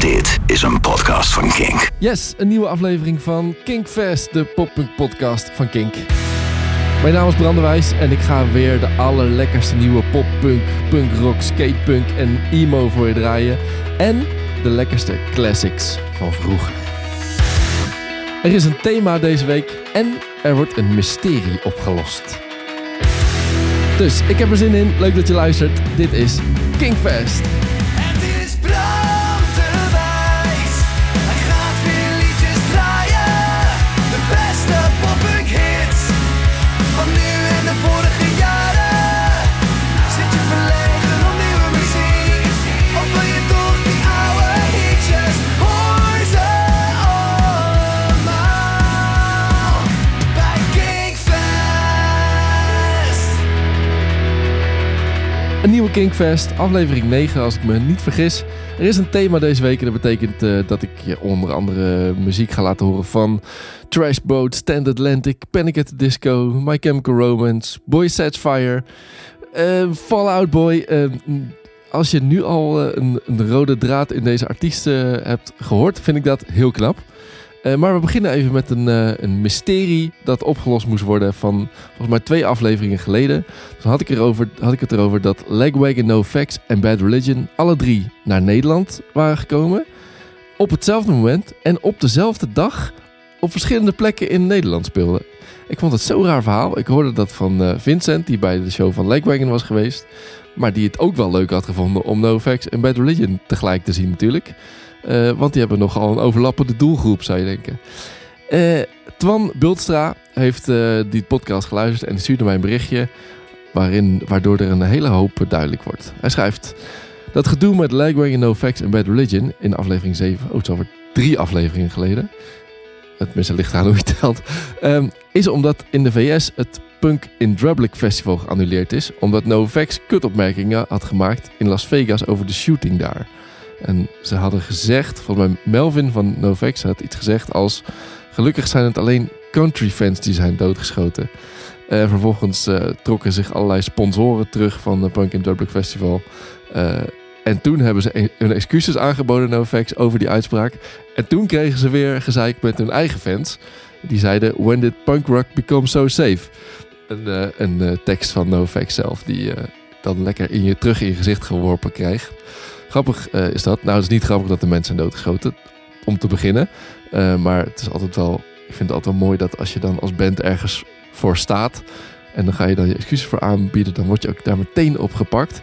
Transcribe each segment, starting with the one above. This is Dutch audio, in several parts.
Dit is een podcast van Kink. Yes, een nieuwe aflevering van Kinkfest, de poppunk podcast van Kink. Mijn naam is Brandewijs en ik ga weer de allerlekkerste nieuwe poppunk, punkrock, skatepunk en emo voor je draaien. En de lekkerste classics van vroeger. Er is een thema deze week en er wordt een mysterie opgelost. Dus ik heb er zin in. Leuk dat je luistert. Dit is Kinkfest. Nieuwe Kinkfest, aflevering 9 als ik me niet vergis. Er is een thema deze week en dat betekent eh, dat ik onder andere muziek ga laten horen van Trash Boat, Stand Atlantic, Panic at the Disco, My Chemical Romance, Boy Sets Fire, eh, Fall Out Boy. Eh, als je nu al eh, een, een rode draad in deze artiesten hebt gehoord, vind ik dat heel knap. Eh, maar we beginnen even met een, eh, een mysterie dat opgelost moest worden van volgens mij twee afleveringen geleden. Toen had ik, erover, had ik het erover dat Legwagon, No Facts en Bad Religion alle drie naar Nederland waren gekomen. Op hetzelfde moment en op dezelfde dag op verschillende plekken in Nederland speelden. Ik vond het zo'n raar verhaal. Ik hoorde dat van eh, Vincent, die bij de show van Legwagon was geweest. Maar die het ook wel leuk had gevonden om No Facts en Bad Religion tegelijk te zien natuurlijk. Eh, want die hebben nogal een overlappende doelgroep, zou je denken. Eh, Twan Bultstra heeft eh, die podcast geluisterd en stuurde mij een berichtje... Waarin, waardoor er een hele hoop duidelijk wordt. Hij schrijft... Dat gedoe met Lagwagon, No Facts en Bad Religion in aflevering 7... Oh, het is over drie afleveringen geleden. Het mensen ligt aan hoe je telt. ehm, is omdat in de VS het Punk in Drublic Festival geannuleerd is... omdat No Facts kutopmerkingen had gemaakt in Las Vegas over de shooting daar... En ze hadden gezegd, volgens mij Melvin van Novex had iets gezegd als... Gelukkig zijn het alleen country fans die zijn doodgeschoten. En vervolgens eh, trokken zich allerlei sponsoren terug van het Punk in Dublin Festival. Eh, en toen hebben ze hun excuses aangeboden, Novex, over die uitspraak. En toen kregen ze weer gezeik met hun eigen fans. Die zeiden, when did punk rock become so safe? Een, een tekst van Novex zelf, die dan lekker in je, terug in je gezicht geworpen krijgt. Grappig eh, is dat. Nou, het is niet grappig dat de mensen zijn doodgeschoten. Om te beginnen. Eh, maar het is altijd wel. Ik vind het altijd wel mooi dat als je dan als band ergens voor staat. En dan ga je dan je excuses voor aanbieden. Dan word je ook daar meteen op gepakt.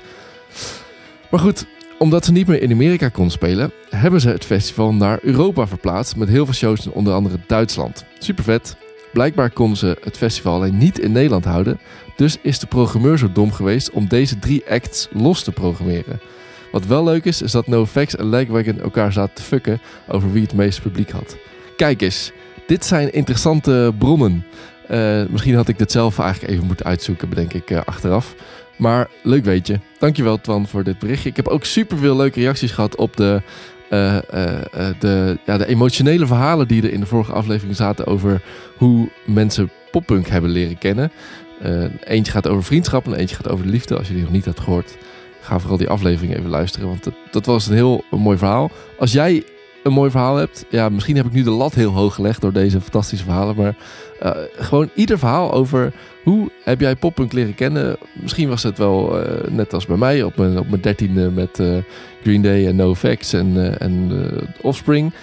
Maar goed, omdat ze niet meer in Amerika kon spelen. Hebben ze het festival naar Europa verplaatst. Met heel veel shows in onder andere Duitsland. Super vet. Blijkbaar konden ze het festival alleen niet in Nederland houden. Dus is de programmeur zo dom geweest om deze drie acts los te programmeren. Wat wel leuk is, is dat NoFX en Legwagon elkaar zaten te fucken over wie het meeste publiek had. Kijk eens, dit zijn interessante bronnen. Eh, misschien had ik dit zelf eigenlijk even moeten uitzoeken, bedenk ik eh, achteraf. Maar leuk weet je. Dankjewel Twan voor dit berichtje. Ik heb ook super veel leuke reacties gehad op de, eh, de, ja, de emotionele verhalen die er in de vorige aflevering zaten over hoe mensen poppunk hebben leren kennen. Eentje gaat over vriendschap en eentje gaat over de liefde. Als je die nog niet hebt gehoord, ga vooral die aflevering even luisteren. Want dat, was een heel mooi verhaal. Als jij een mooi verhaal hebt, ja, misschien heb ik nu de lat heel hoog gelegd door deze fantastische verhalen. Maar eh, gewoon ieder verhaal over hoe heb jij poppunk leren kennen. Misschien was het wel eh, net als bij mij op mijn, op mijn dertiende met eh, Green Day en NoFX en, en Offspring.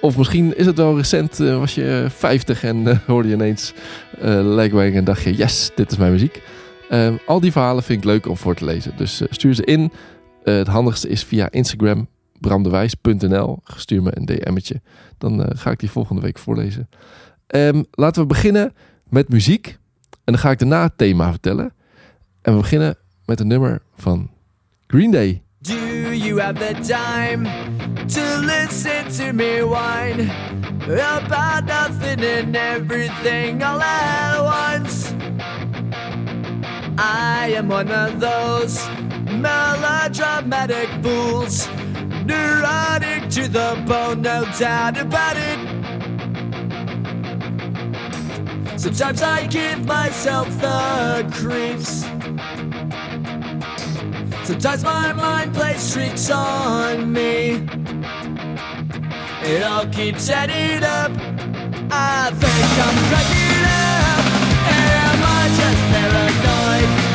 Of misschien is het wel recent, was je 50 en hoorde je ineens Legwang en dacht je, yes, dit is mijn muziek. Ehm, al die verhalen vind ik leuk om voor te lezen. Dus eh, stuur ze in. Eh, het handigste is via Instagram, bramdewijs.nl. Stuur me een DM'tje. Dan eh, ga ik die volgende week voorlezen. Ehm, laten we beginnen met muziek. En dan ga ik daarna het thema vertellen. En we beginnen met een nummer van Green Day. Do you have the time to listen to me whine about nothing and everything all at once? I am one of those melodramatic fools, neurotic to the bone, no doubt about it. Sometimes I give myself the creeps. Sometimes my mind plays tricks on me. It all keeps adding up. I think I'm cracking up.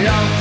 It all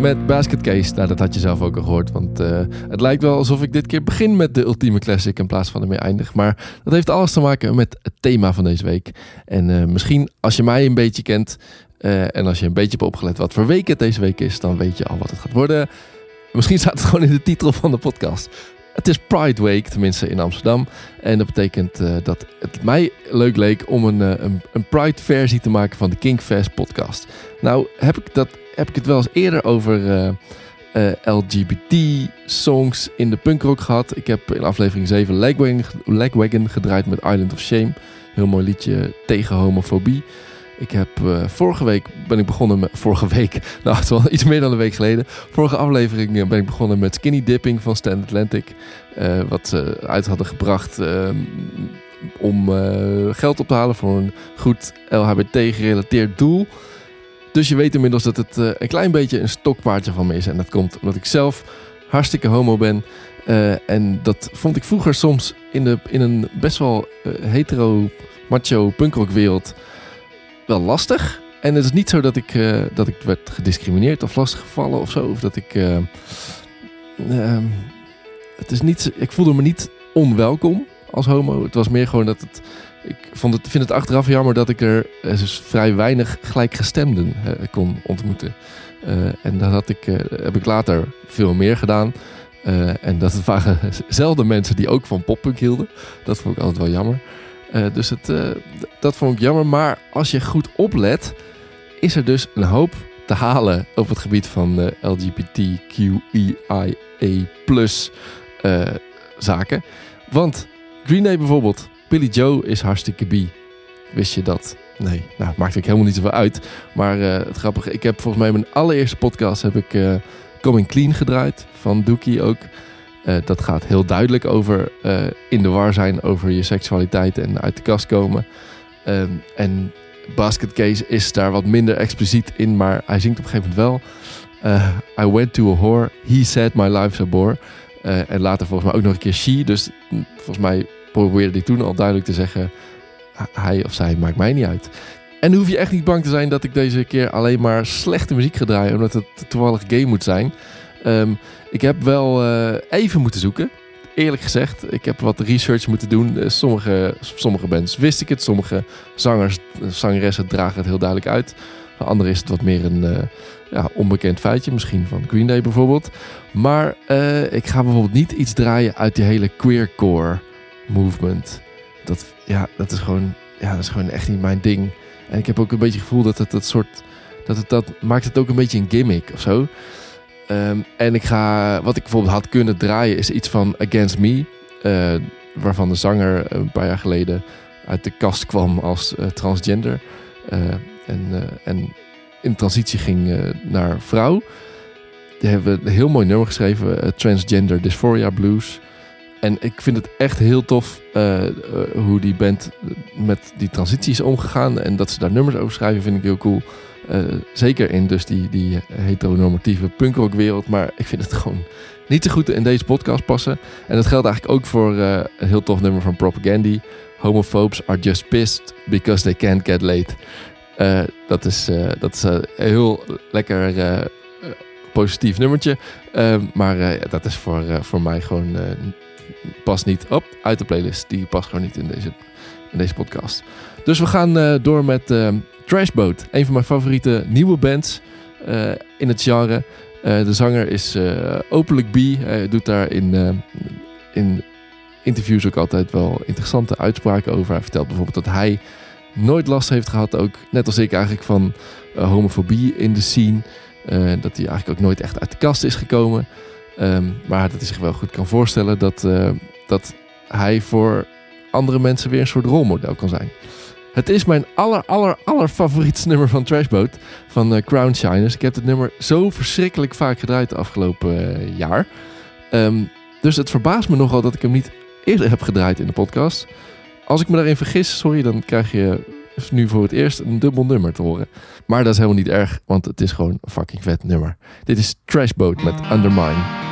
met Basket Case. Nou, dat had je zelf ook al gehoord. Want eh, het lijkt wel alsof ik dit keer begin met de ultieme classic in plaats van ermee eindig. Maar dat heeft alles te maken met het thema van deze week. En eh, misschien als je mij een beetje kent eh, en als je een beetje hebt opgelet wat voor week het deze week is, dan weet je al wat het gaat worden. Misschien staat het gewoon in de titel van de podcast. Het is Pride Week, tenminste in Amsterdam. En dat betekent dat het mij leuk leek om een, een, een Pride-versie te maken van de Kinkfest podcast. Nou, heb ik, dat, heb ik het wel eens eerder over eh, eh, LGBT-songs in de punkrock gehad. Ik heb in aflevering 7 Legwagon, Legwagon gedraaid met Island of Shame. Heel mooi liedje tegen homofobie. Ik heb eh, vorige week ben ik begonnen met vorige week. Nou, het iets meer dan een week geleden. Vorige aflevering ben ik begonnen met Skinny Dipping van Stand Atlantic. wat ze uit hadden gebracht eh, om geld op te halen voor een goed LHBT-gerelateerd doel. Dus je weet inmiddels dat het eh, een klein beetje een stokpaardje van me is. En dat komt omdat ik zelf hartstikke homo ben. Eh, en dat vond ik vroeger soms in, de, in een best wel eh, hetero, macho punkrockwereld wel lastig. En het is niet zo dat ik, dat ik werd gediscrimineerd of lastiggevallen of zo. Of dat ik... eh, ehm, het is niet, ik voelde me niet onwelkom als homo. Het was meer gewoon dat het... Ik vond het, vind het achteraf jammer dat ik er eh, dus vrij weinig gelijkgestemden eh, kon ontmoeten. Eh, en dat had ik, heb ik later veel meer gedaan. En dat waren zelden mensen die ook van poppunk hielden. Dat vond ik altijd wel jammer. Dus het, dat vond ik jammer. Maar als je goed oplet, is er dus een hoop te halen op het gebied van LGBTQIA zaken. Want Green Day bijvoorbeeld, Billy Joe is hartstikke bi. Wist je dat? Nee, nou, maakt ook helemaal niet zoveel uit. Maar eh, het grappige, ik heb volgens mij mijn allereerste podcast heb ik eh, Coming Clean gedraaid van Dookie ook. Eh, dat gaat heel duidelijk over in de war zijn over je seksualiteit en uit de kast komen. Ehm, en Basket Case is daar wat minder expliciet in, maar hij zingt op een gegeven moment wel. I went to a whore, he said my life's a bore. En later volgens mij ook nog een keer she. Dus hm, volgens mij probeerde hij toen al duidelijk te zeggen... hij of zij maakt mij niet uit. En dan hoef je echt niet bang te zijn dat ik deze keer alleen maar slechte muziek ga draaien... omdat het toevallig gay moet zijn. Ehm, ik heb wel eh, even moeten zoeken. eerlijk gezegd, ik heb wat research moeten doen. Eh, Sommige, sommige bands wist ik het, sommige zangers, zangeressen dragen het heel duidelijk uit. Bij anderen is het wat meer een eh, ja, onbekend feitje, misschien van Green Day bijvoorbeeld. Maar ik ga bijvoorbeeld niet iets draaien uit die hele queercore movement. Dat, ja, dat is gewoon, ja, dat is gewoon echt niet mijn ding. En ik heb ook een beetje het gevoel dat het dat soort, dat het dat maakt het ook een beetje een gimmick of zo. Ehm, en ik ga, wat ik bijvoorbeeld had kunnen draaien, is iets van Against Me. eh, waarvan de zanger een paar jaar geleden uit de kast kwam als eh, transgender. eh, en, en in transitie ging naar vrouw. Die hebben een heel mooi nummer geschreven, Transgender Dysphoria Blues. En ik vind het echt heel tof eh, eh, hoe die band met die transitie is omgegaan. En dat ze daar nummers over schrijven, vind ik heel cool. Eh, zeker in dus die, die heteronormatieve punkrockwereld. Maar ik vind het gewoon niet zo goed in deze podcast passen. En dat geldt eigenlijk ook voor een heel tof nummer van Propagandy. Homophobes are just pissed because they can't get laid. Dat is, dat is een heel lekker positief nummertje. Maar dat is voor, voor mij gewoon... past niet op uit de playlist. Die past gewoon niet in deze, in deze podcast. Dus we gaan eh, door met eh, Trashboat. Een van mijn favoriete nieuwe bands eh, in het genre. Eh, de zanger is Openlijk B. Hij doet daar in, in interviews ook altijd wel interessante uitspraken over. Hij vertelt bijvoorbeeld dat hij nooit last heeft gehad, ook net als ik eigenlijk, van homofobie in de scene. Dat hij eigenlijk ook nooit echt uit de kast is gekomen. Ehm, maar dat hij zich wel goed kan voorstellen dat, eh, dat hij voor andere mensen weer een soort rolmodel kan zijn. Het is mijn aller, aller, aller nummer van Trashboat van eh, Crown Shiners. Ik heb het nummer zo verschrikkelijk vaak gedraaid de afgelopen eh, jaar. Ehm, dus het verbaast me nogal dat ik hem niet eerder heb gedraaid in de podcast. Als ik me daarin vergis, sorry, dan krijg je nu voor het eerst een dubbel nummer te horen. Maar dat is helemaal niet erg, want het is gewoon een fucking vet nummer. Dit is Trashboat met Undermine.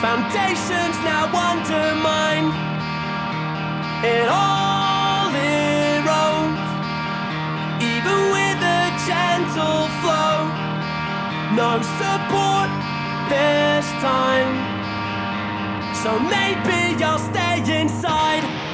Foundations now undermined, it all No support this time. So maybe I'll stay inside.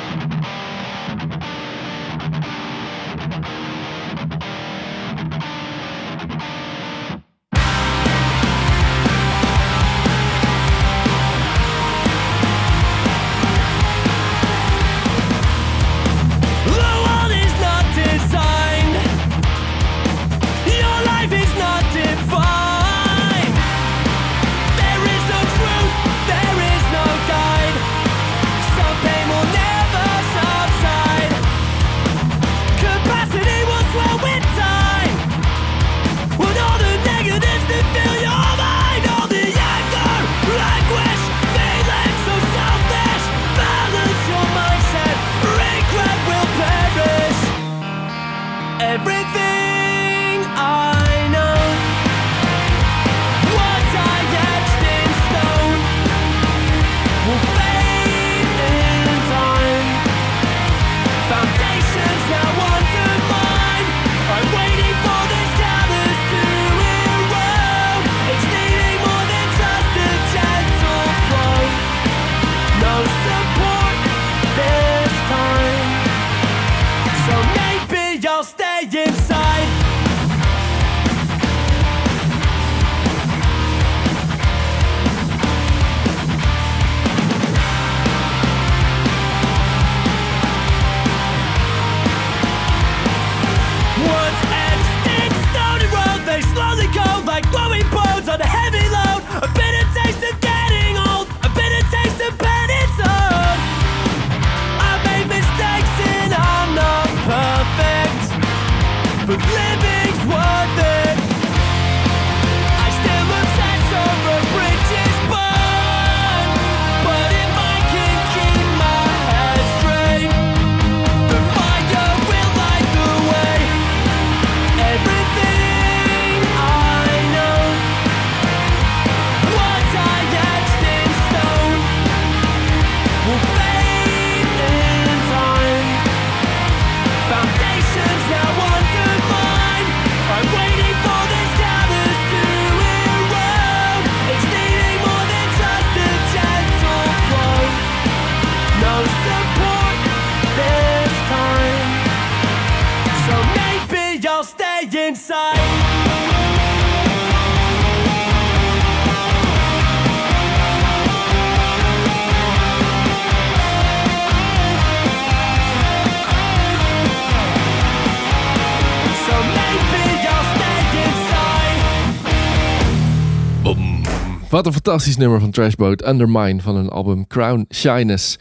Wat een fantastisch nummer van Trashboat, Undermine, van hun album Crown Shyness.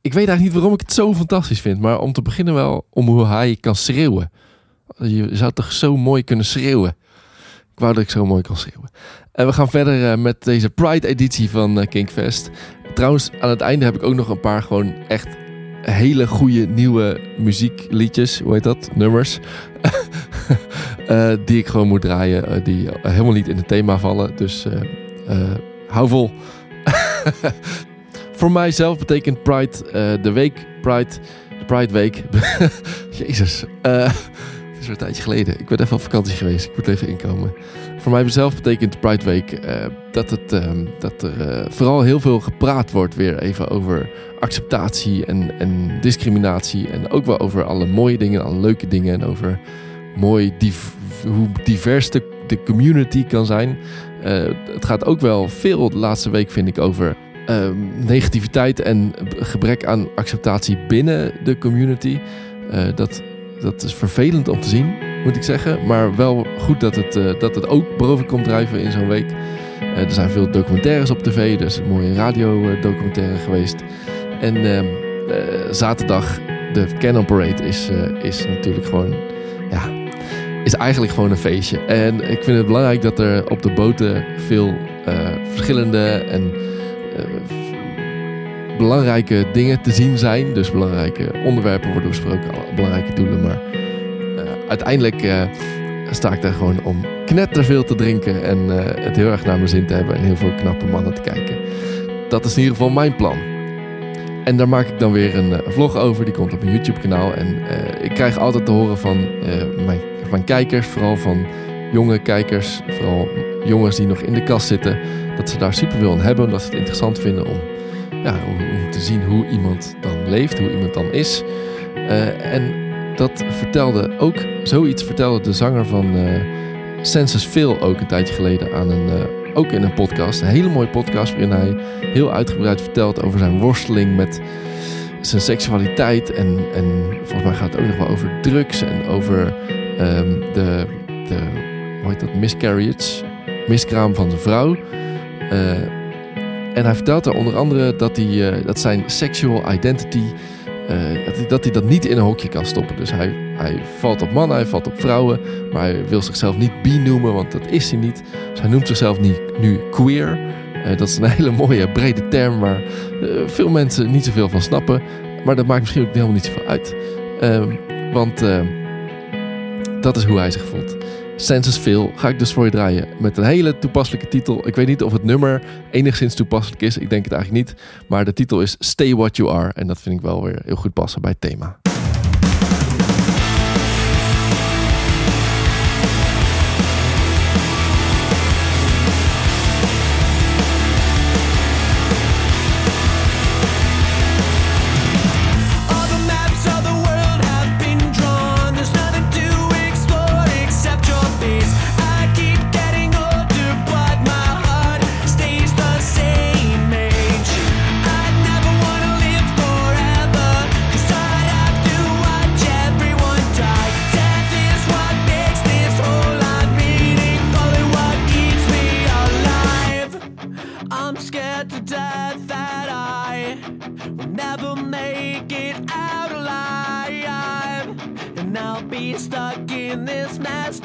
Ik weet eigenlijk niet waarom ik het zo fantastisch vind, maar om te beginnen wel om hoe hij kan schreeuwen. Je zou toch zo mooi kunnen schreeuwen. Ik wou dat ik zo mooi kan schreeuwen. En we gaan verder eh, met deze Pride-editie van eh, Kinkfest. Trouwens, aan het einde heb ik ook nog een paar gewoon echt hele goede nieuwe muziekliedjes. Hoe heet dat? Nummers. Eh, die ik gewoon moet draaien. die helemaal niet in het thema vallen. Dus hou vol. Voor mijzelf betekent Pride eh, de week Pride. De Pride Week. Jezus. Eh, het is weer een tijdje geleden. Ik ben even op vakantie geweest. Ik moet even inkomen. Voor mijzelf betekent Pride Week eh, dat, het, ehm, dat er eh, vooral heel veel gepraat wordt weer even over acceptatie en, en discriminatie. En ook wel over alle mooie dingen, alle leuke dingen. En over mooi div- hoe divers de, de community kan zijn. Eh, het gaat ook wel veel de laatste week, vind ik, over ehm, negativiteit en gebrek aan acceptatie binnen de community. Eh, dat, dat is vervelend om te zien, moet ik zeggen. Maar wel goed dat het, eh, dat het ook boven komt drijven in zo'n week. Er zijn veel documentaires op tv. Is een mooie radiodocumentaire geweest. En ehm, eh, zaterdag, de Canon Parade, is, is natuurlijk gewoon... Is eigenlijk gewoon een feestje. En ik vind het belangrijk dat er op de boten veel eh, verschillende en eh, belangrijke dingen te zien zijn. Dus belangrijke onderwerpen worden besproken, belangrijke doelen. Maar eh, uiteindelijk sta ik daar gewoon om knetterveel te drinken en het heel erg naar mijn zin te hebben en heel veel knappe mannen te kijken. Dat is in ieder geval mijn plan. En daar maak ik dan weer een eh, vlog over. Die komt op mijn YouTube kanaal. En eh, ik krijg altijd te horen van eh, mijn, kijkers, vooral van jonge kijkers, vooral jongens die nog in de kast zitten, dat ze daar super veel aan hebben. Dat ze het interessant vinden om, ja, om, te zien hoe iemand dan leeft, hoe iemand dan is. En dat vertelde ook, zoiets vertelde de zanger van Census Phil ook een tijdje geleden aan een, ook in een podcast. Een hele mooie podcast waarin hij heel uitgebreid vertelt over zijn worsteling met zijn seksualiteit. En, en volgens mij gaat het ook nog wel over drugs en over ehm, de, de, hoe heet dat, miscarriage, miskraam van zijn vrouw. Eh, en hij vertelt er onder andere dat, hij, eh, dat zijn sexual identity, eh, dat, hij, dat hij dat niet in een hokje kan stoppen. Dus hij, hij valt op mannen, hij valt op vrouwen, maar hij wil zichzelf niet bi noemen, want dat is hij niet. Dus hij noemt zichzelf niet, nu queer. Eh, dat is een hele mooie, brede term waar eh, veel mensen niet zoveel van snappen. Maar dat maakt misschien ook helemaal niet zoveel uit. Ehm, want ehm, dat is hoe hij zich voelt. Census Phil ga ik dus voor je draaien met een hele toepasselijke titel. Ik weet niet of het nummer enigszins toepasselijk is. Ik denk het eigenlijk niet. Maar de titel is Stay What You Are. En dat vind ik wel weer heel goed passen bij het thema. Stuck in this mess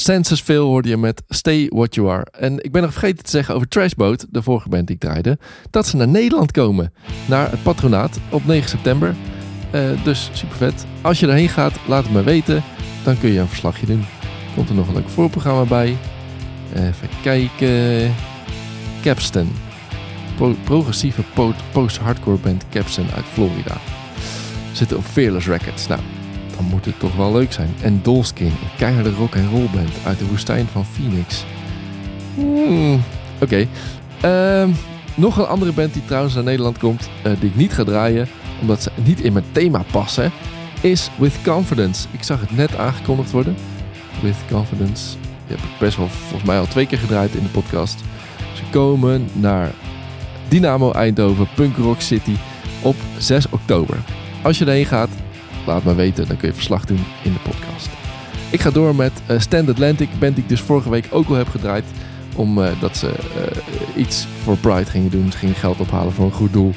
Census Phil hoorde je met Stay What You Are. En ik ben nog vergeten te zeggen over Trashboat, de vorige band die ik draaide, dat ze naar Nederland komen. Naar het patronaat op 9 september. Eh, dus super vet. Als je erheen gaat, laat het me weten. Dan kun je een verslagje doen. Komt er nog een leuk voorprogramma bij. Even kijken. Capstan. Pro- progressieve po- post-hardcore band Capstan uit Florida. Zitten op Fearless Records. Nou, moet het toch wel leuk zijn. En Dolskin, een keiharde rock and roll band uit de woestijn van Phoenix. Hmm, Oké. Ehm, nog een andere band die trouwens naar Nederland komt, eh, die ik niet ga draaien, omdat ze niet in mijn thema passen, is With Confidence. Ik zag het net aangekondigd worden. With Confidence. Die heb ik best wel volgens mij al twee keer gedraaid in de podcast. Ze komen naar Dynamo Eindhoven, Punk Rock City op 6 oktober. Als je erheen gaat, laat me weten. Dan kun je verslag doen in de podcast. Ik ga door met eh, Stand Atlantic, band die ik dus vorige week ook al heb gedraaid. Omdat ze eh, iets voor Pride gingen doen. Ze gingen geld ophalen voor een goed doel.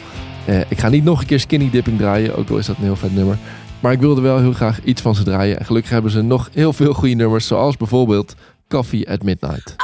Eh, ik ga niet nog een keer Skinny Dipping draaien, ook al is dat een heel vet nummer. Maar ik wilde wel heel graag iets van ze draaien. En gelukkig hebben ze nog heel veel goede nummers, zoals bijvoorbeeld Coffee at Midnight.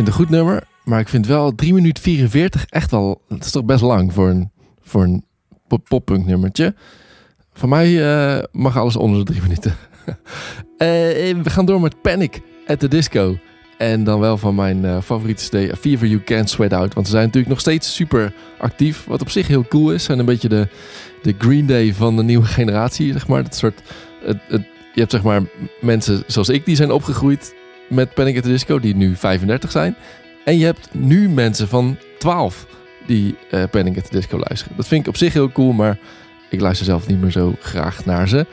Vind het een goed nummer, maar ik vind wel 3 minuten 44 echt wel, dat is toch best lang voor een, voor een pop- poppunk nummertje. Van mij eh, mag alles onder de drie minuten. Eh, we gaan door met Panic at the Disco. En dan wel van mijn eh, favoriete CD, Fever You Can't Sweat Out. Want ze zijn natuurlijk nog steeds super actief. Wat op zich heel cool is. Ze zijn een beetje de, de Green Day van de nieuwe generatie, zeg maar. Dat soort, het, het, je hebt zeg maar mensen zoals ik, die zijn opgegroeid met Panic at the Disco, die nu 35 zijn. En je hebt nu mensen van 12 die eh Panic at the Disco luisteren. Dat vind ik op zich heel cool, maar ik luister zelf niet meer zo graag naar ze.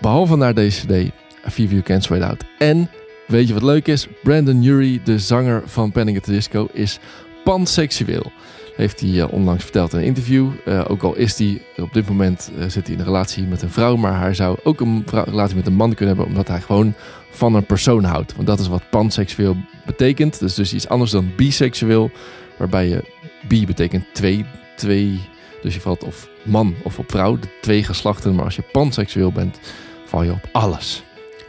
Behalve naar deze CD, A You Can't Sweat Out. En, weet je wat leuk is? Brandon Urie, de zanger van Panic at the Disco, is panseksueel. Heeft hij eh, onlangs verteld in een interview. Eh, ook al is hij op dit moment eh, zit hij in een relatie met een vrouw, maar hij zou ook een relatie met een man kunnen hebben, omdat hij gewoon van een persoon houdt. Want dat is wat panseksueel betekent. Dus, dus iets anders dan biseksueel, waarbij je bi betekent twee, twee. Dus je valt of man of op vrouw, de twee geslachten. Maar als je panseksueel bent, val je op alles.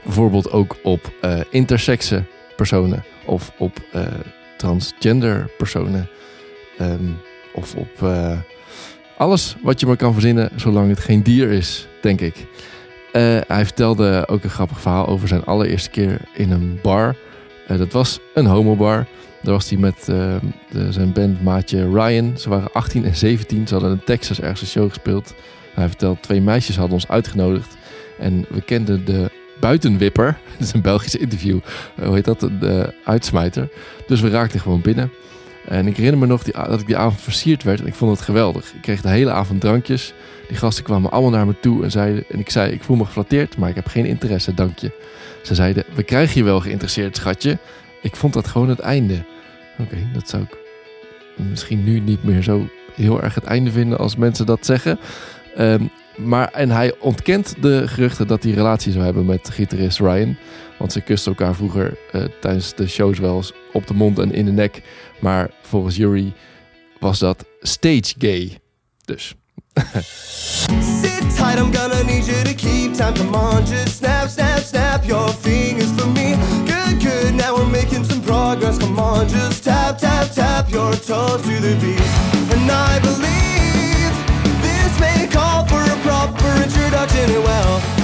Bijvoorbeeld ook op eh intersexe personen of op transgender personen. Ehm, of op eh, alles wat je maar kan verzinnen, zolang het geen dier is, denk ik. Eh, hij vertelde ook een grappig verhaal over zijn allereerste keer in een bar. Eh, dat was een homobar. Daar was hij met eh, de- zijn bandmaatje Ryan. Ze waren 18 en 17. Ze hadden in Texas ergens een show gespeeld. Hij vertelt, twee meisjes hadden ons uitgenodigd. En we kenden de buitenwipper. Dat is een Belgisch interview. Hoe heet dat? De uitsmijter. Dus we raakten gewoon binnen. En ik herinner me nog die, dat ik die avond versierd werd. En ik vond het geweldig. Ik kreeg de hele avond drankjes. Die gasten kwamen allemaal naar me toe en zeiden... En ik zei, ik voel me geflatteerd, maar ik heb geen interesse, dank je. Ze zeiden, we krijgen je wel geïnteresseerd, schatje. Ik vond dat gewoon het einde. Oké, dat zou ik misschien nu niet meer zo heel erg het einde vinden als mensen dat zeggen. Ehm, maar, en hij ontkent de geruchten dat hij relatie zou hebben met gitarist Ryan. Want ze kusten elkaar vroeger eh, tijdens de shows wel eens op de mond en in de nek. Maar volgens Yuri was dat stage gay. Dus Sit tight, I'm gonna need you to keep time. Come on, just snap, snap, snap your fingers for me. Good, good, now we're making some progress. Come on, just tap, tap, tap your toes to the beat. And I believe this may call for a proper introduction. Well,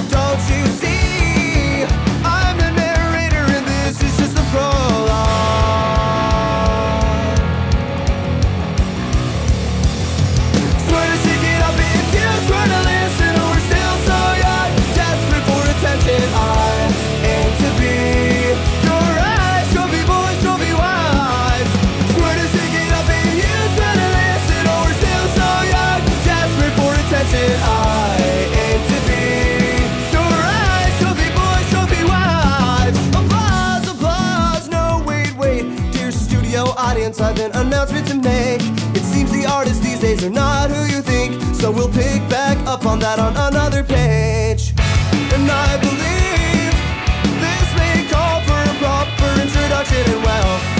pick back up on that on another page. And I believe this may call for a proper introduction, and well,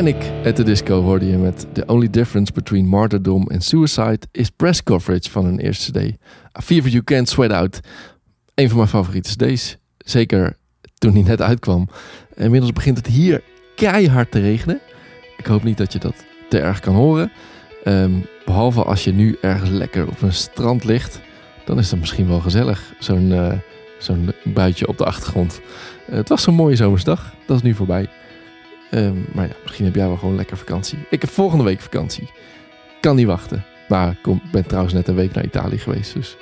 Panic at the Disco hoorde je met The Only Difference Between Martyrdom and Suicide is press coverage van hun eerste CD. A Fever You Can't Sweat Out. Een van mijn favoriete CD's. Zeker toen die net uitkwam. Inmiddels begint het hier keihard te regenen. Ik hoop niet dat je dat te erg kan horen. Ehm, behalve als je nu ergens lekker op een strand ligt. Dan is het misschien wel gezellig. Zo'n eh, zo'n buitje op de achtergrond. Het was zo'n mooie zomersdag. Dat is nu voorbij. Ehm, maar ja, misschien heb jij wel gewoon lekker vakantie. Ik heb volgende week vakantie. Kan niet wachten. Maar ik ben trouwens net een week naar Italië geweest. Dus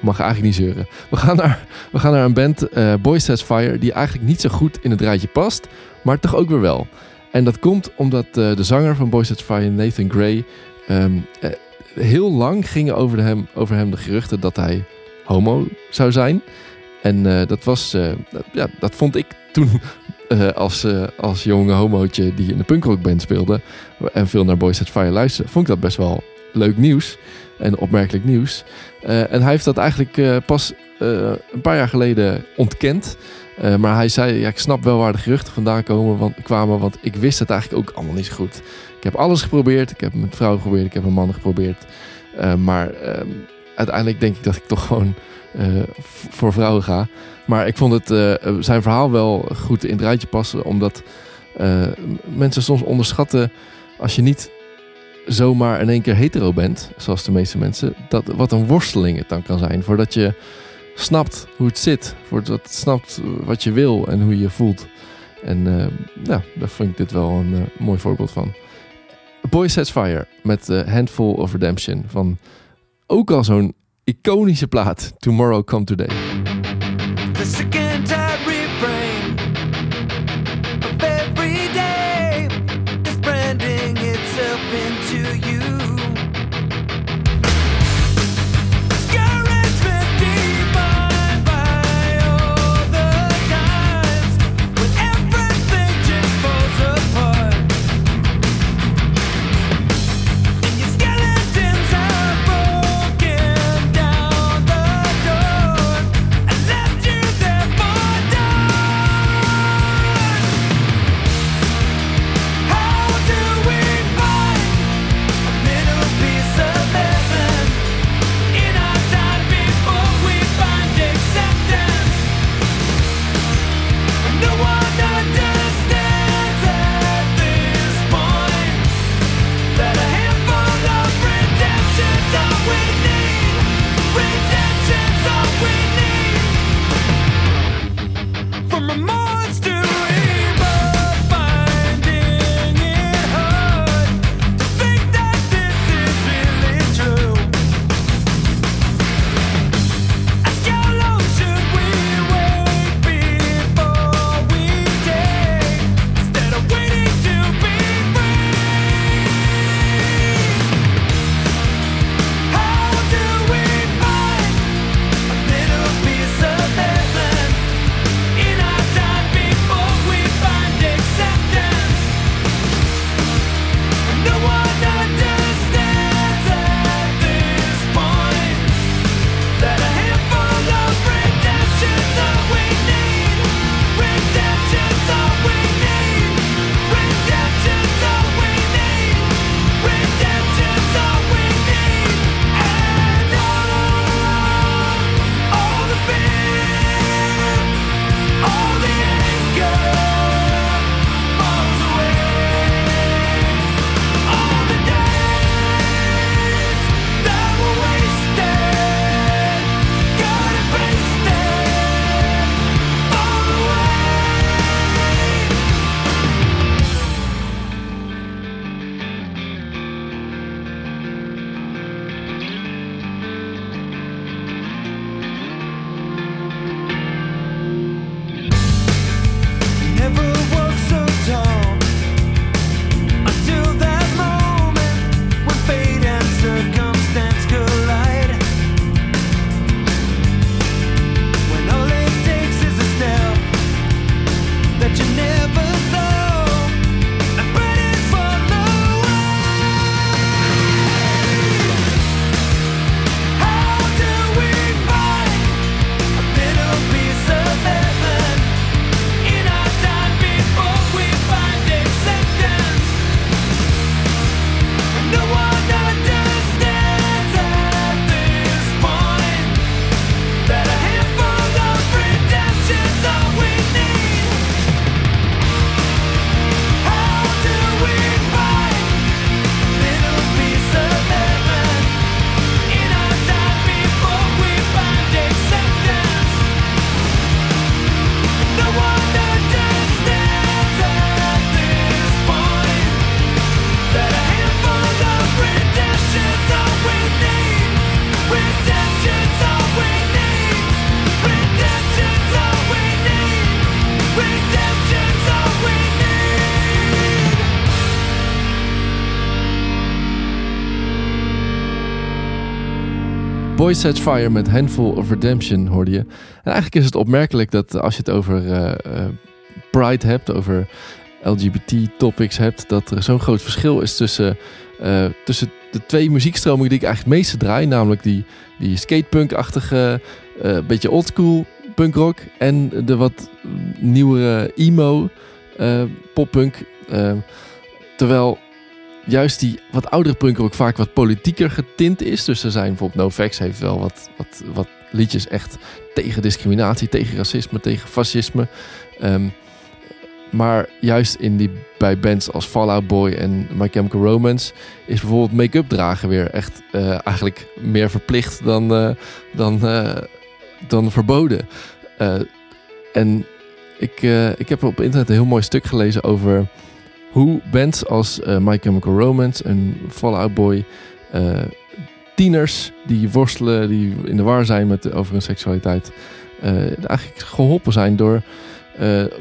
mag eigenlijk niet zeuren. We gaan naar, we gaan naar een band, Boys Sets Fire, die eigenlijk niet zo goed in het rijtje past. Maar toch ook weer wel. En dat komt omdat eh, de zanger van Boys Fire, Nathan Gray... ehm, eh, heel lang gingen over, hem, over hem de geruchten dat hij homo zou zijn. En dat was, ja, dat vond ik toen eh, als, eh, als jonge homootje die in de punkrockband speelde en veel naar Boys Set Fire luisterde, vond ik dat best wel leuk nieuws en opmerkelijk nieuws. Eh, en hij heeft dat eigenlijk pas een paar jaar geleden ontkend. Maar hij zei, ja, ik snap wel waar de geruchten vandaan komen, want, kwamen, want ik wist het eigenlijk ook allemaal niet zo goed. Ik heb alles geprobeerd, ik heb met vrouwen geprobeerd, ik heb met mannen geprobeerd. Maar ehm, uiteindelijk denk ik dat ik toch gewoon voor vrouwen ga. Maar ik vond het, eh, zijn verhaal wel goed in het rijtje passen. Omdat eh, mensen soms onderschatten als je niet zomaar in één keer hetero bent, zoals de meeste mensen, dat, wat een worsteling het dan kan zijn. Voordat je snapt hoe het zit. Voordat je snapt wat je wil en hoe je je voelt. En eh, ja, daar vind ik dit wel een eh, mooi voorbeeld van. Boy Sets Fire met eh, Handful of Redemption van ook al zo'n iconische plaat, Tomorrow Come Today. The sick and Boy Sets Fire met Handful of Redemption hoorde je. En eigenlijk is het opmerkelijk dat als je het over eh, eh, Pride hebt, over LGBT-topics hebt, dat er zo'n groot verschil is tussen, eh, tussen de twee muziekstromingen die ik eigenlijk het meeste draai. Namelijk die, die skatepunk-achtige, eh beetje oldschool punkrock en de wat nieuwere emo poppunk. Terwijl juist die wat oudere punkrock vaak wat politieker getint is. Dus er zijn bijvoorbeeld NoFX heeft wel wat, wat, wat liedjes echt tegen discriminatie, tegen racisme, tegen fascisme. Ehm, maar juist in die, bij bands als Fall Out Boy en My Chemical Romance is bijvoorbeeld make-up dragen weer echt eh, eigenlijk meer verplicht dan, eh, dan, eh, dan verboden. En ik, ik heb op internet een heel mooi stuk gelezen over hoe bands als eh, My Chemical Romance en Fall Out Boy eh, tieners die worstelen, die in de war zijn met, over hun seksualiteit, eh, eigenlijk geholpen zijn door,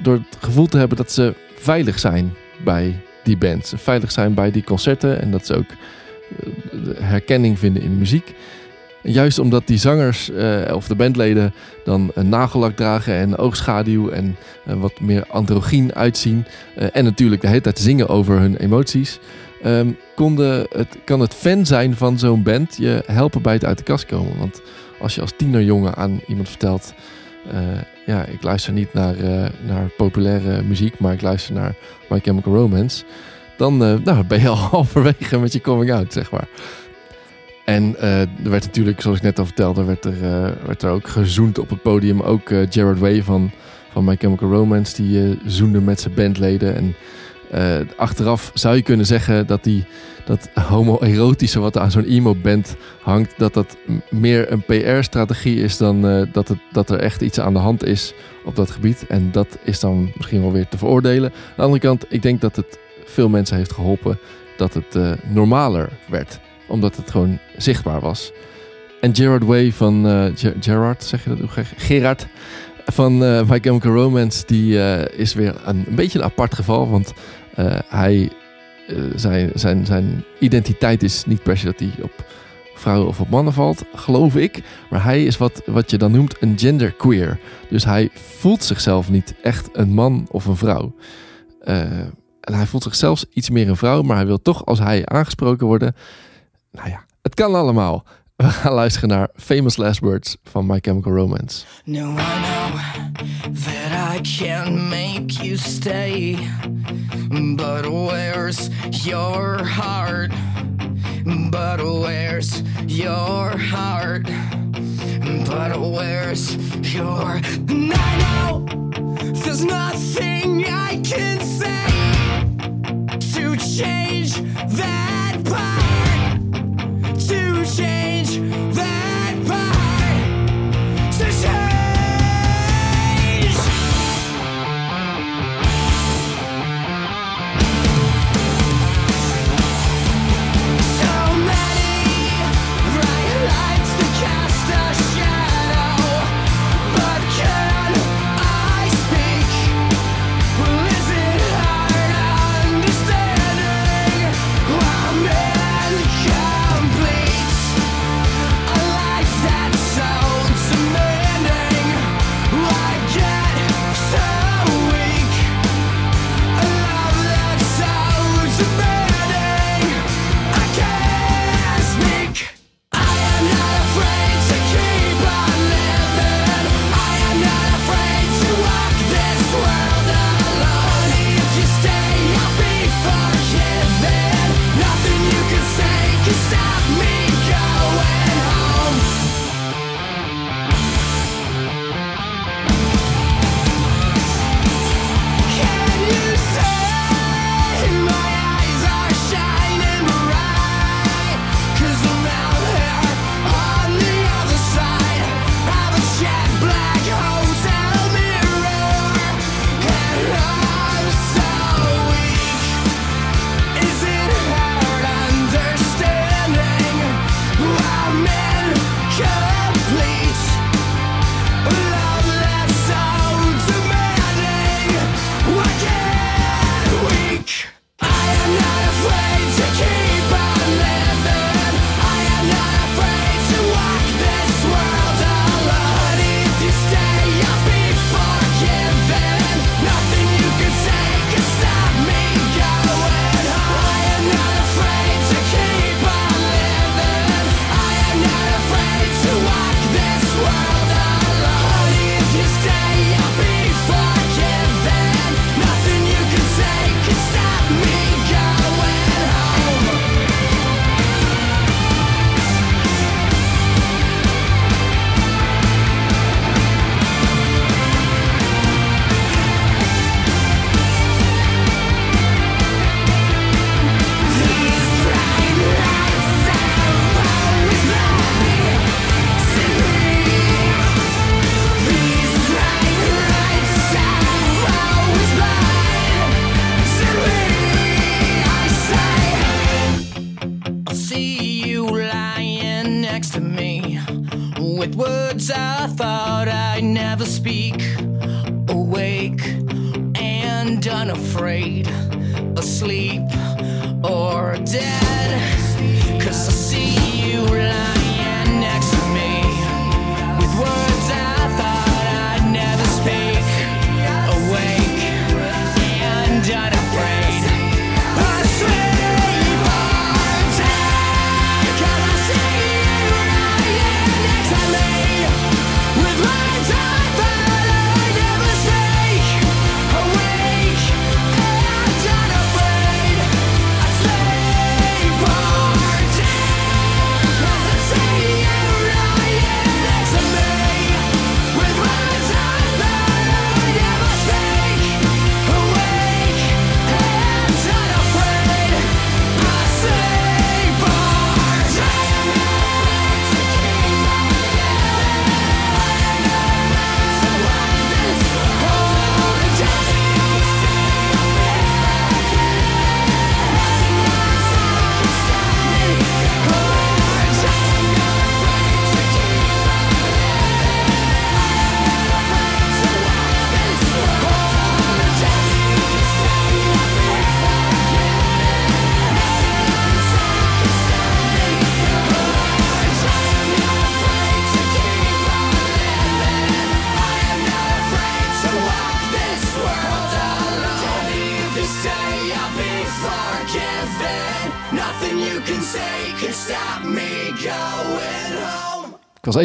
door het gevoel te hebben dat ze veilig zijn bij die bands. Veilig zijn bij die concerten en dat ze ook herkenning vinden in de muziek. Juist omdat die zangers eh, of de bandleden dan een nagellak dragen en oogschaduw en eh, wat meer androgyn uitzien. eh, en natuurlijk de hele tijd zingen over hun emoties. ehm, konden het, kan het fan zijn van zo'n band je helpen bij het uit de kast komen. Want als je als tienerjongen aan iemand vertelt... ja, ik luister niet naar, naar populaire muziek, maar ik luister naar My Chemical Romance. Dan nou, ben je al halverwege met je coming out, zeg maar. En eh, er werd natuurlijk, zoals ik net al vertelde, werd er, eh, werd er ook gezoend op het podium. Ook eh, Jared Way van, van My Chemical Romance, die eh, zoende met zijn bandleden. En eh, achteraf zou je kunnen zeggen dat die, dat homoerotische wat aan zo'n emo-band hangt, dat dat meer een PR-strategie is dan eh, dat, het, dat er echt iets aan de hand is op dat gebied. En dat is dan misschien wel weer te veroordelen. Aan de andere kant, ik denk dat het veel mensen heeft geholpen dat het eh, normaler werd omdat het gewoon zichtbaar was. En Gerard Way van... eh, Ger- Gerard, zeg je dat? Gerard van eh My Chemical Romance... die eh, is weer een, een beetje een apart geval. Want hij... zijn, zijn, zijn identiteit is niet per se dat hij op vrouwen of op mannen valt, geloof ik. Maar hij is wat, wat je dan noemt een genderqueer. Dus hij voelt zichzelf niet echt een man of een vrouw. En hij voelt zichzelf iets meer een vrouw, maar hij wil toch als hij aangesproken worden. Nou ja, het kan allemaal. We gaan luisteren naar Famous Last Words van My Chemical Romance. No, I know that I can make you stay. But where's your heart? But where's your heart? But where's your. I know there's nothing I can say to change that change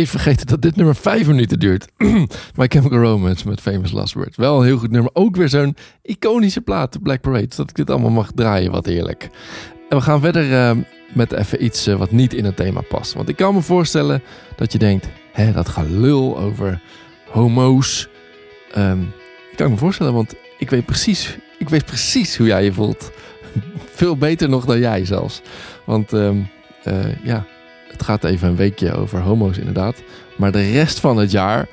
even vergeten dat dit nummer vijf minuten duurt. My Chemical Romance met Famous Last Words. Wel een heel goed nummer. Ook weer zo'n iconische plaat, Black Parade. Dat ik dit allemaal mag draaien, wat heerlijk. En we gaan verder eh, met even iets eh, wat niet in het thema past. Want ik kan me voorstellen dat je denkt... Hé, dat gelul over homo's. Ehm, ik kan me voorstellen, want ik weet precies, ik weet precies hoe jij je voelt. Veel beter nog dan jij zelfs. Want ehm, eh, ja, het gaat even een weekje over homo's inderdaad. Maar de rest van het jaar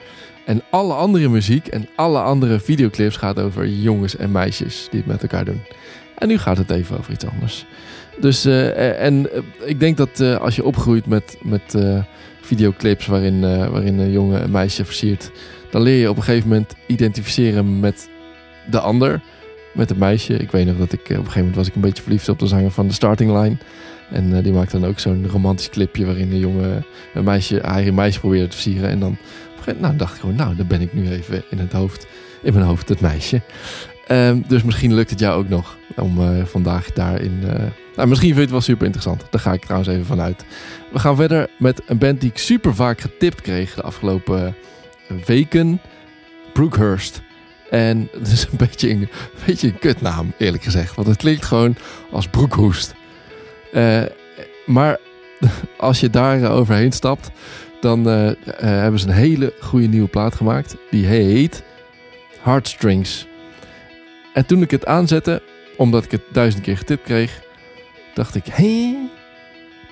en alle andere muziek en alle andere videoclips gaat over jongens en meisjes die het met elkaar doen. En nu gaat het even over iets anders. Dus, eh, en eh, ik denk dat eh, als je opgroeit met, met eh, videoclips waarin, eh, waarin een jongen een meisje versiert, dan leer je op een gegeven moment identificeren met de ander, met het meisje. Ik weet nog dat ik eh, op een gegeven moment was ik een beetje verliefd op de zanger van The Starting Line. En eh, die maakt dan ook zo'n romantisch clipje waarin een jongen een meisje, hij een meisje probeert te versieren. En dan een nou, dacht ik gewoon, nou, dan ben ik nu even in het hoofd, in mijn hoofd het meisje. Ehm, dus misschien lukt het jou ook nog om eh, vandaag daarin. eh nou, misschien vind je het wel super interessant. Daar ga ik trouwens even vanuit. We gaan verder met een band die ik super vaak getipt kreeg de afgelopen weken. Brookhurst. En het is een beetje een, beetje een kutnaam, eerlijk gezegd. Want het klinkt gewoon als broekhoest. Eh, maar als je daar overheen stapt, dan eh, eh, hebben ze een hele goede nieuwe plaat gemaakt. Die heet Heartstrings. En toen ik het aanzette, omdat ik het duizend keer getipt kreeg, dacht ik, hé,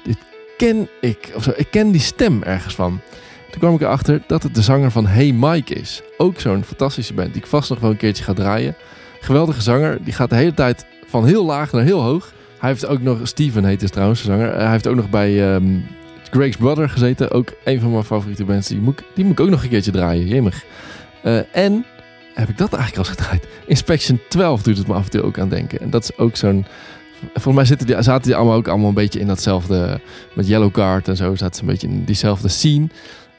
dit ken ik. Of zo, ik ken die stem ergens van. Toen kwam ik erachter dat het de zanger van Hey Mike is. Ook zo'n fantastische band die ik vast nog wel een keertje ga draaien. Geweldige zanger, die gaat de hele tijd van heel laag naar heel hoog. Hij heeft ook nog, Steven heet is trouwens de zanger. Hij heeft ook nog bij ehm Greg's Brother gezeten. Ook een van mijn favoriete bands. Die moet, ik- die moet ik ook nog een keertje draaien, jemig. Eh, en heb ik dat eigenlijk al gedraaid? Inspection 12 doet het me af en toe ook aan denken. En dat is ook zo'n... Volgens mij zitten die, zaten die allemaal ook allemaal een beetje in datzelfde... Met Yellow Card en zo zaten ze een beetje in diezelfde scene.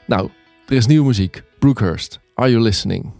Nou, er is nieuwe muziek. Brookhurst, Are You Listening?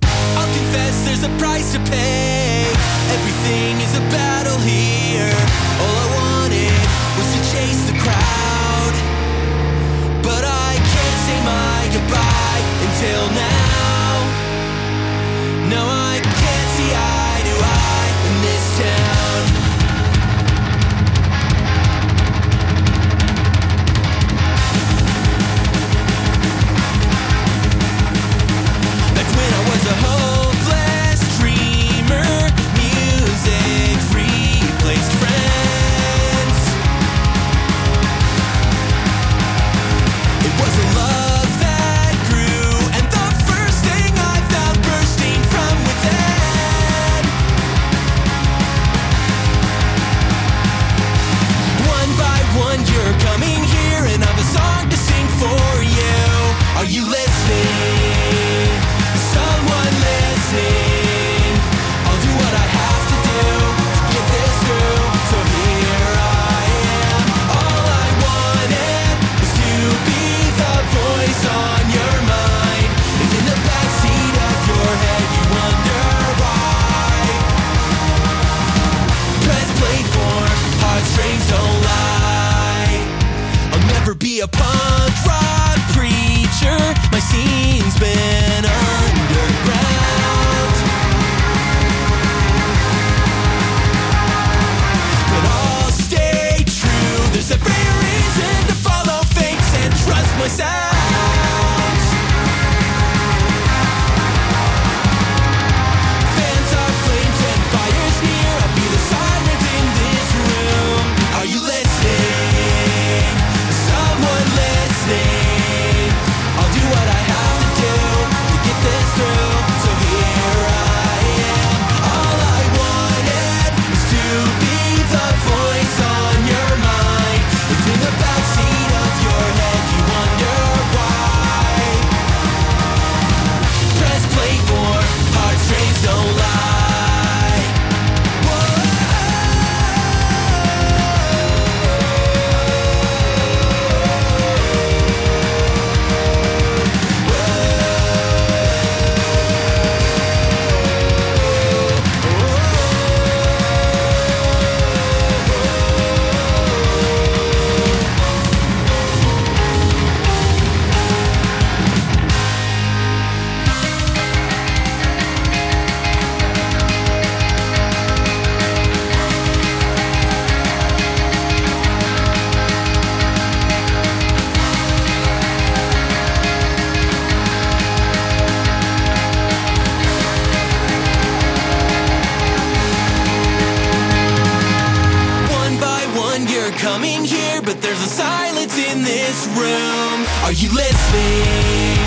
But there's a silence in this room. Are you listening?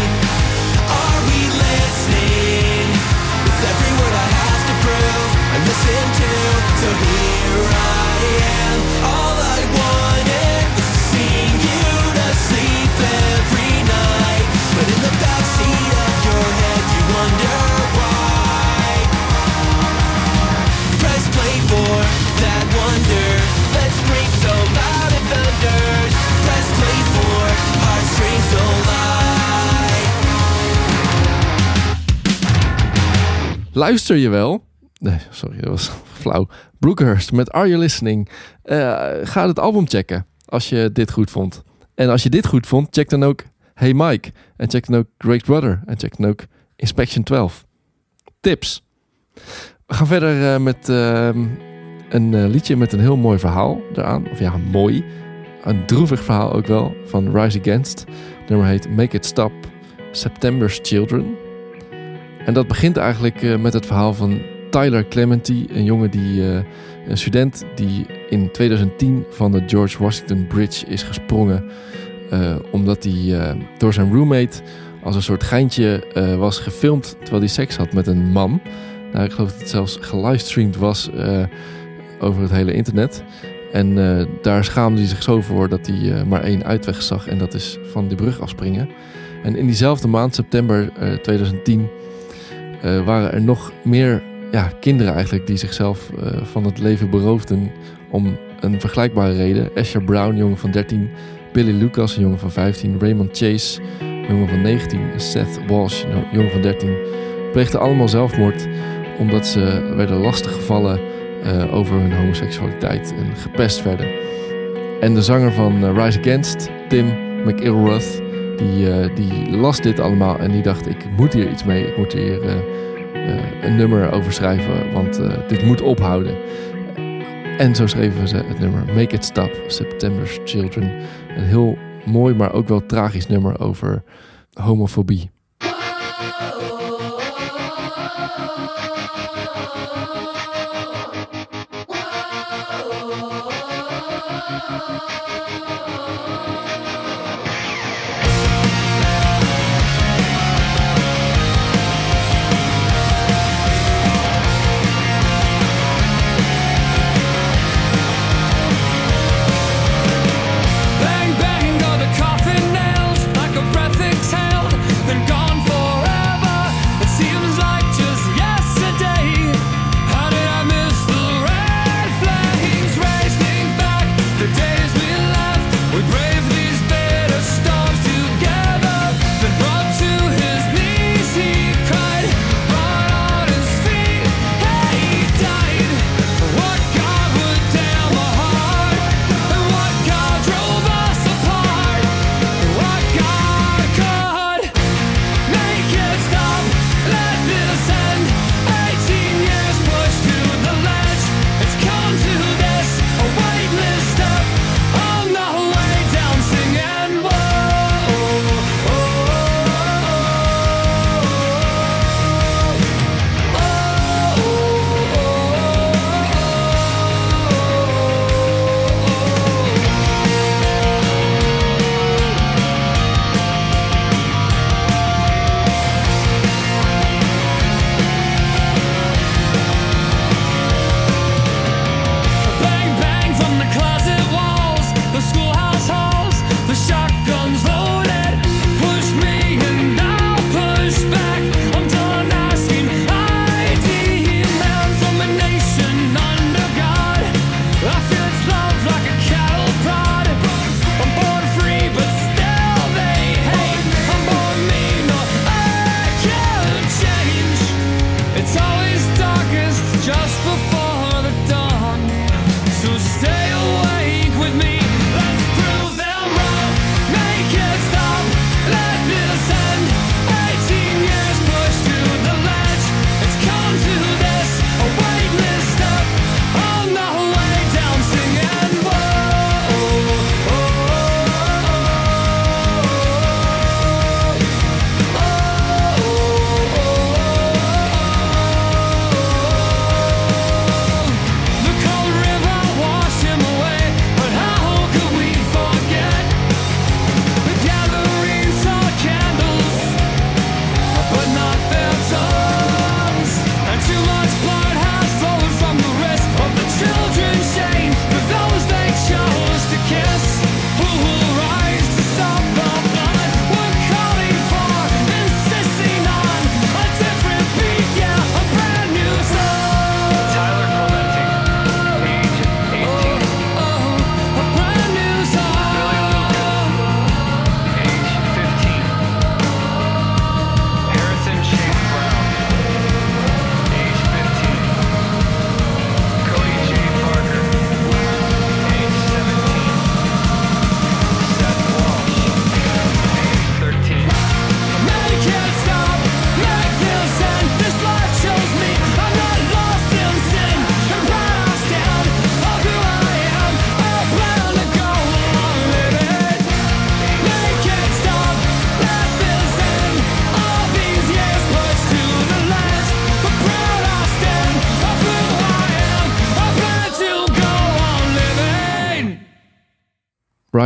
Are we listening? With every word I have to prove and listen to, so here I am. All I wanted was to sing you to sleep every night, but in the backseat Luister je wel? Nee, sorry, dat was flauw. Brookhurst met Are You Listening? Eh, ga het album checken als je dit goed vond. En als je dit goed vond, check dan ook Hey Mike. En check dan ook Great Brother. En check dan ook Inspection 12. Tips. We gaan verder eh, met ehm, een eh, liedje met een heel mooi verhaal eraan. Of ja, mooi. Een droevig verhaal ook wel. Van Rise Against. Het nummer heet Make It Stop. September's Children. En dat begint eigenlijk eh, met het verhaal van Tyler Clementi, een jongen die, eh, een student die in 2010 van de George Washington Bridge is gesprongen, eh, omdat hij door zijn roommate als een soort geintje was gefilmd terwijl hij seks had met een man. Nou, ik geloof dat het zelfs gelivestreamd was over het hele internet. En daar schaamde hij zich zo voor dat hij maar één uitweg zag en dat is van die brug afspringen. En in diezelfde maand, september eh, 2010, eh, waren er nog meer ja, kinderen eigenlijk die zichzelf eh, van het leven beroofden om een vergelijkbare reden. Asher Brown, jongen van 13, Billy Lucas, een jongen van 15, Raymond Chase, jongen van 19, en Seth Walsh, jongen van 13, pleegden allemaal zelfmoord omdat ze werden lastiggevallen eh over hun homoseksualiteit en gepest werden. En de zanger van Rise Against, Tim McIlrath, die, eh, die las dit allemaal en die dacht: ik moet hier iets mee, ik moet hier eh, eh, een nummer over schrijven, want dit moet ophouden. En zo schreven ze het nummer Make It Stop, September's Children. Een heel mooi, maar ook wel tragisch nummer over homofobie.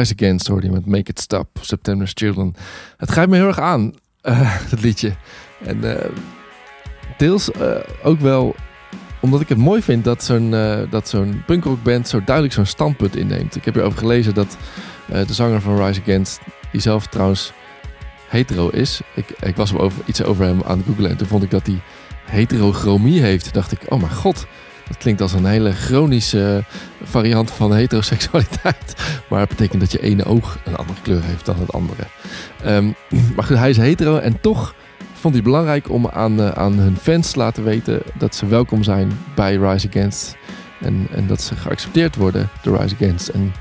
Rise Against hoorde je met Make It Stop, September's Children. Het grijpt me heel erg aan, eh, het liedje. En eh, deels eh, ook wel omdat ik het mooi vind dat zo'n dat zo'n punkrockband zo duidelijk zo'n standpunt inneemt. Ik heb hierover gelezen dat de zanger van Rise Against, die zelf trouwens hetero is. Ik, ik was over, iets over hem aan het googlen en toen vond ik dat hij heterochromie heeft. Dacht ik, oh mijn god, dat klinkt als een hele chronische variant van heteroseksualiteit. Maar het betekent dat je ene oog een andere kleur heeft dan het andere. Ehm, maar goed, hij is hetero en toch vond hij belangrijk om aan, eh, aan hun fans te laten weten dat ze welkom zijn bij Rise Against. En, en dat ze geaccepteerd worden door Rise Against. En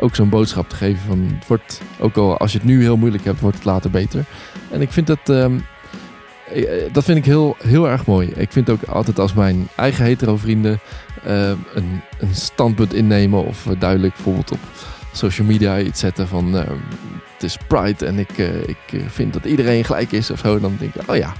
ook zo'n boodschap te geven van het wordt, ook al als je het nu heel moeilijk hebt, wordt het later beter. En ik vind dat, ehm, eh, dat vind ik heel, heel erg mooi. Ik vind ook altijd als mijn eigen hetero vrienden eh, een, een standpunt innemen of eh, duidelijk bijvoorbeeld op social media iets zetten van eh, het is Pride en ik, eh, ik eh, vind dat iedereen gelijk is of zo. Dan denk ik, oh ja,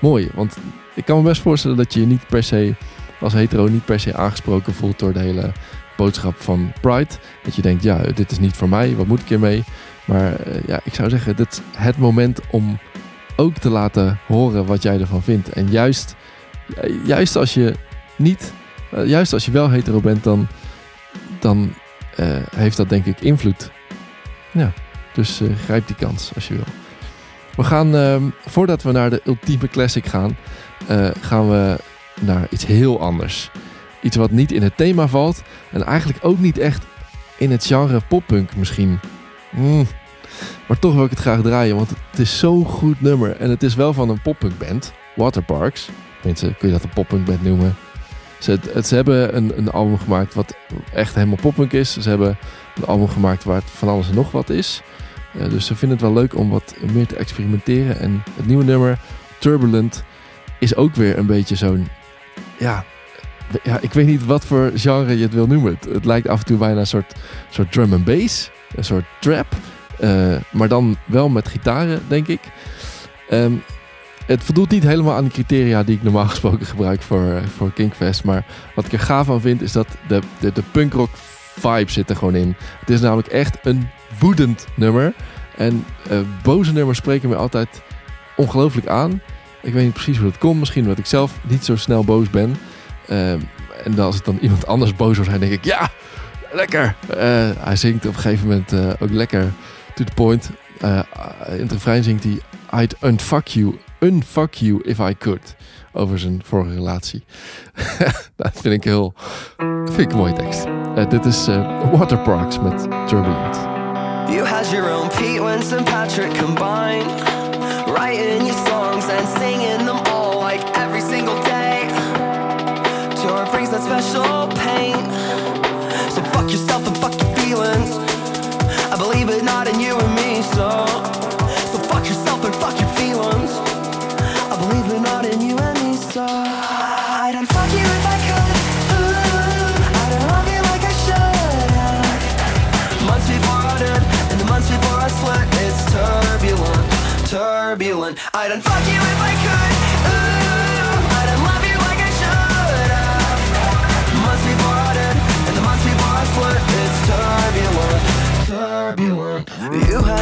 mooi. Want ik kan me best voorstellen dat je je niet per se als hetero niet per se aangesproken voelt door de hele boodschap van Pride. Dat je denkt, ja, dit is niet voor mij, wat moet ik hiermee? Maar eh, ja, ik zou zeggen, is het moment om ook te laten horen wat jij ervan vindt. En juist, juist als je niet, eh, juist als je wel hetero bent, dan, dan eh, heeft dat denk ik invloed. Ja, dus eh, grijp die kans als je wil. We gaan, ehm, voordat we naar de ultieme classic gaan, gaan we naar iets heel anders. Iets wat niet in het thema valt en eigenlijk ook niet echt in het genre poppunk misschien. Mm. Maar toch wil ik het graag draaien, want het is zo'n goed nummer. En het is wel van een poppunkband, Waterparks. Mensen, kun je dat een poppunkband noemen? Ze, het, ze hebben een, een album gemaakt wat echt helemaal poppunk is. Ze hebben een album gemaakt waar het van alles en nog wat is. Dus ze vinden het wel leuk om wat meer te experimenteren. En het nieuwe nummer, Turbulent, is ook weer een beetje zo'n... Ja, ja, ik weet niet wat voor genre je het wil noemen. Het, het lijkt af en toe bijna een soort, soort drum and bass. Een soort trap. Eh, maar dan wel met gitaren, denk ik. Ehm, het voldoet niet helemaal aan de criteria die ik normaal gesproken gebruik voor, eh, voor Kinkfest. Maar wat ik er gaaf aan vind, is dat de, de, de punkrock vibe zit er gewoon in. Het is namelijk echt een woedend nummer. En eh, boze nummers spreken me altijd ongelooflijk aan. Ik weet niet precies hoe dat komt. Misschien omdat ik zelf niet zo snel boos ben. Ehm, en als het dan iemand anders boos wordt, dan denk ik, ja, lekker. Hij zingt op een gegeven moment ook lekker to the point. Eh, in het refrein zingt hij, I'd unfuck you, unfuck you if I could. Over zijn vorige relatie. dat vind ik heel, vind ik een mooie tekst. Eh, dit is eh, Waterparks met Turbulent. You had your own Pete, Winston, Patrick combined. Writing your songs and singing them all like every single day. Tour brings that special pain. So fuck yourself and fuck your feelings. I believe it not in you and me, so. So fuck yourself and fuck your feelings. I believe it not in you and me, so. I don't fuck you if I could. I don't love you like I should. Months before I did, and the months before I split, it's turbulent, turbulent. I done fuck you if I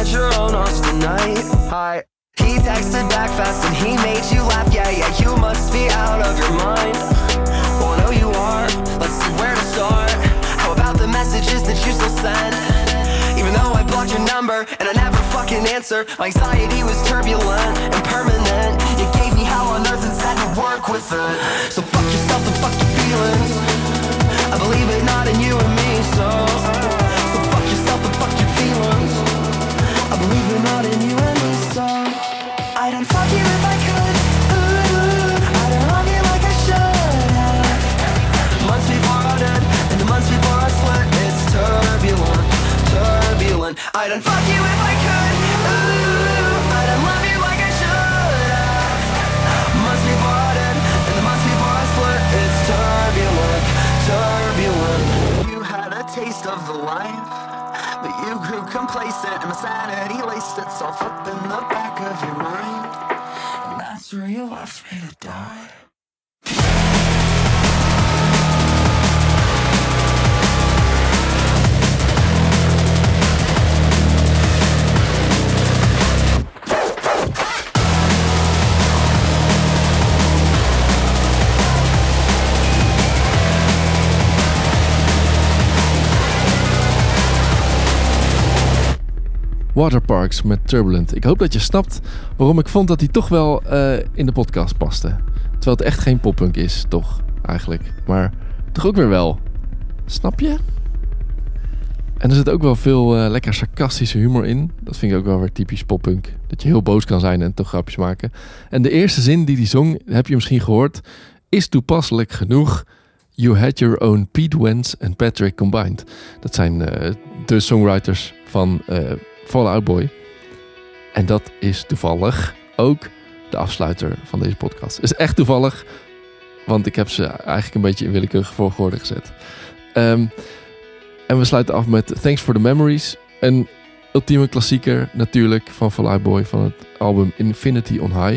had your own Austin night. Hi. He texted back fast and he made you laugh. Yeah, yeah, you must be out of your mind. Well, no, you are. Let's see where to start. How about the messages that you still send? Even though I blocked your number and I never fucking answer, my anxiety was turbulent and permanent. You gave me hell on earth and said to work with it. So fuck yourself and fuck your feelings. I believe it not in you and me, so. I believe it not in you stuff. Waterparks met Turbulent. Ik hoop dat je snapt waarom ik vond dat hij toch wel eh, in de podcast paste. Terwijl het echt geen poppunk is, toch? Eigenlijk. Maar toch ook weer wel. Snap je? En er zit ook wel veel eh, lekker sarcastische humor in. Dat vind ik ook wel weer typisch poppunk. Dat je heel boos kan zijn en toch grapjes maken. En de eerste zin die die zong, heb je misschien gehoord, is toepasselijk genoeg. You had your own Pete Wentz en Patrick combined. Dat zijn eh, de songwriters van Fall Out Boy. En dat is toevallig ook de afsluiter van deze podcast. Is echt toevallig, want ik heb ze eigenlijk een beetje in willekeurige volgorde gezet. Ehm, en we sluiten af met Thanks for the Memories. Een ultieme klassieker natuurlijk van Fall Out Boy van het album Infinity on High.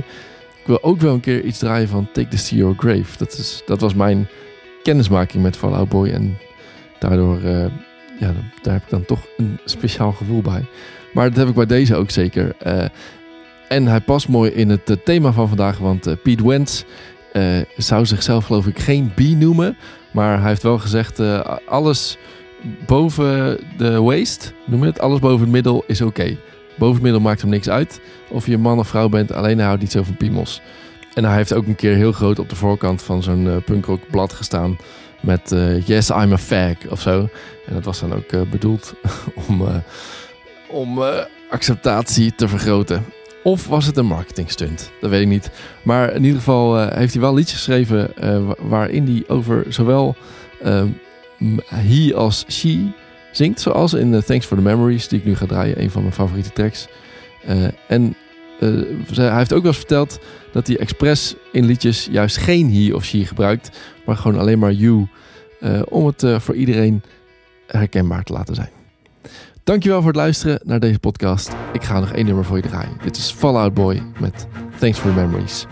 Ik wil ook wel een keer iets draaien van Take This to Your Grave. Dat, is, dat was mijn kennismaking met Fall Out Boy. En daardoor eh, ja, daar heb ik dan toch een speciaal gevoel bij. Maar dat heb ik bij deze ook zeker. Eh, en hij past mooi in het eh, thema van vandaag. Want eh, Pete Wentz zou zichzelf geloof ik geen B noemen. Maar hij heeft wel gezegd, alles boven de waist, noem het, alles boven het middel is oké. Boven het middel maakt hem niks uit. Of je man of vrouw bent, alleen hij houdt niet zo van piemels. En hij heeft ook een keer heel groot op de voorkant van zo'n punkrockblad gestaan. Met Yes, I'm a fag of zo. En dat was dan ook bedoeld om, om eh, acceptatie te vergroten. Of was het een marketingstunt? Dat weet ik niet. Maar in ieder geval eh, heeft hij wel liedjes geschreven eh, wa- waarin hij over zowel eh, m- he als she zingt. Zoals in Thanks for the Memories, die ik nu ga draaien. Een van mijn favoriete tracks. En hij heeft ook wel eens verteld dat hij expres in liedjes juist geen he of she gebruikt. Maar gewoon alleen maar you. om het voor iedereen herkenbaar te laten zijn. Dankjewel voor het luisteren naar deze podcast. Ik ga nog één nummer voor je draaien. Dit is Fallout Boy met Thanks for the Memories.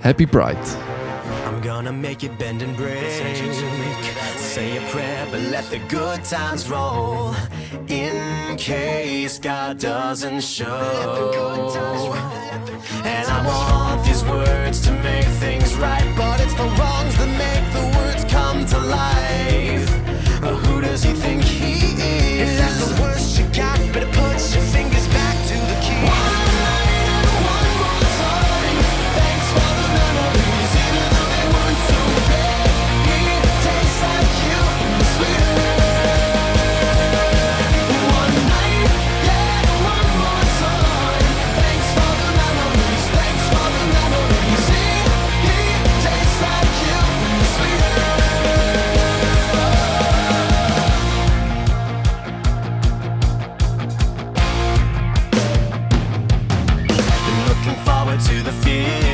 Happy Pride. I'm gonna make you bend and break. Say a prayer, but let the good times roll. In case God doesn't show. And I want these words to make things right, but it's the wrongs that make the words come to life. Uh, who does he think he is? got, better put your finger the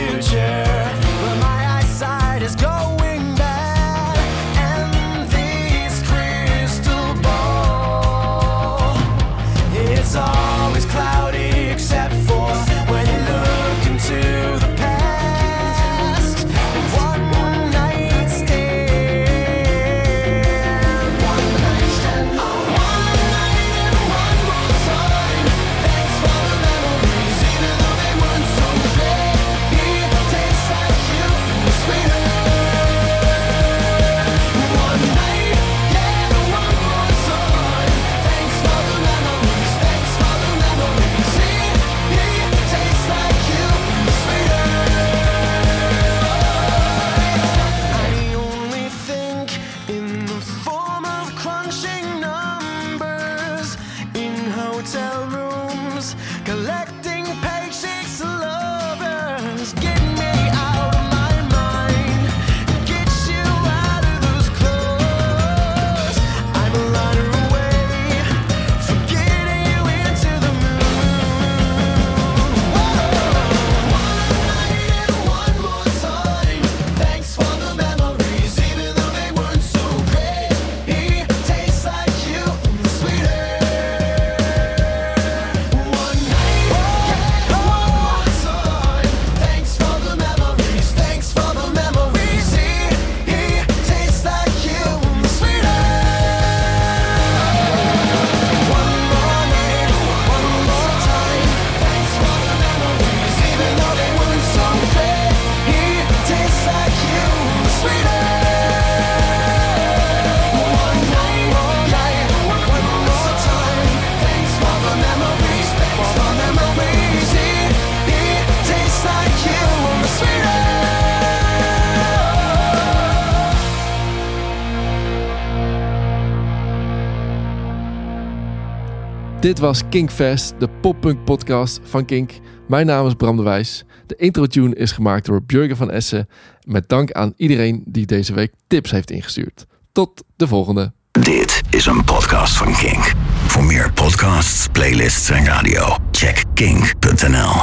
Dit was Kinkfest, de poppunk podcast van Kink. Mijn naam is Bram de Wijs. De intro-tune is gemaakt door Björgen van Essen. Met dank aan iedereen die deze week tips heeft ingestuurd. Tot de volgende. Dit is een podcast van Kink. Voor meer podcasts, playlists en radio, check kink.nl.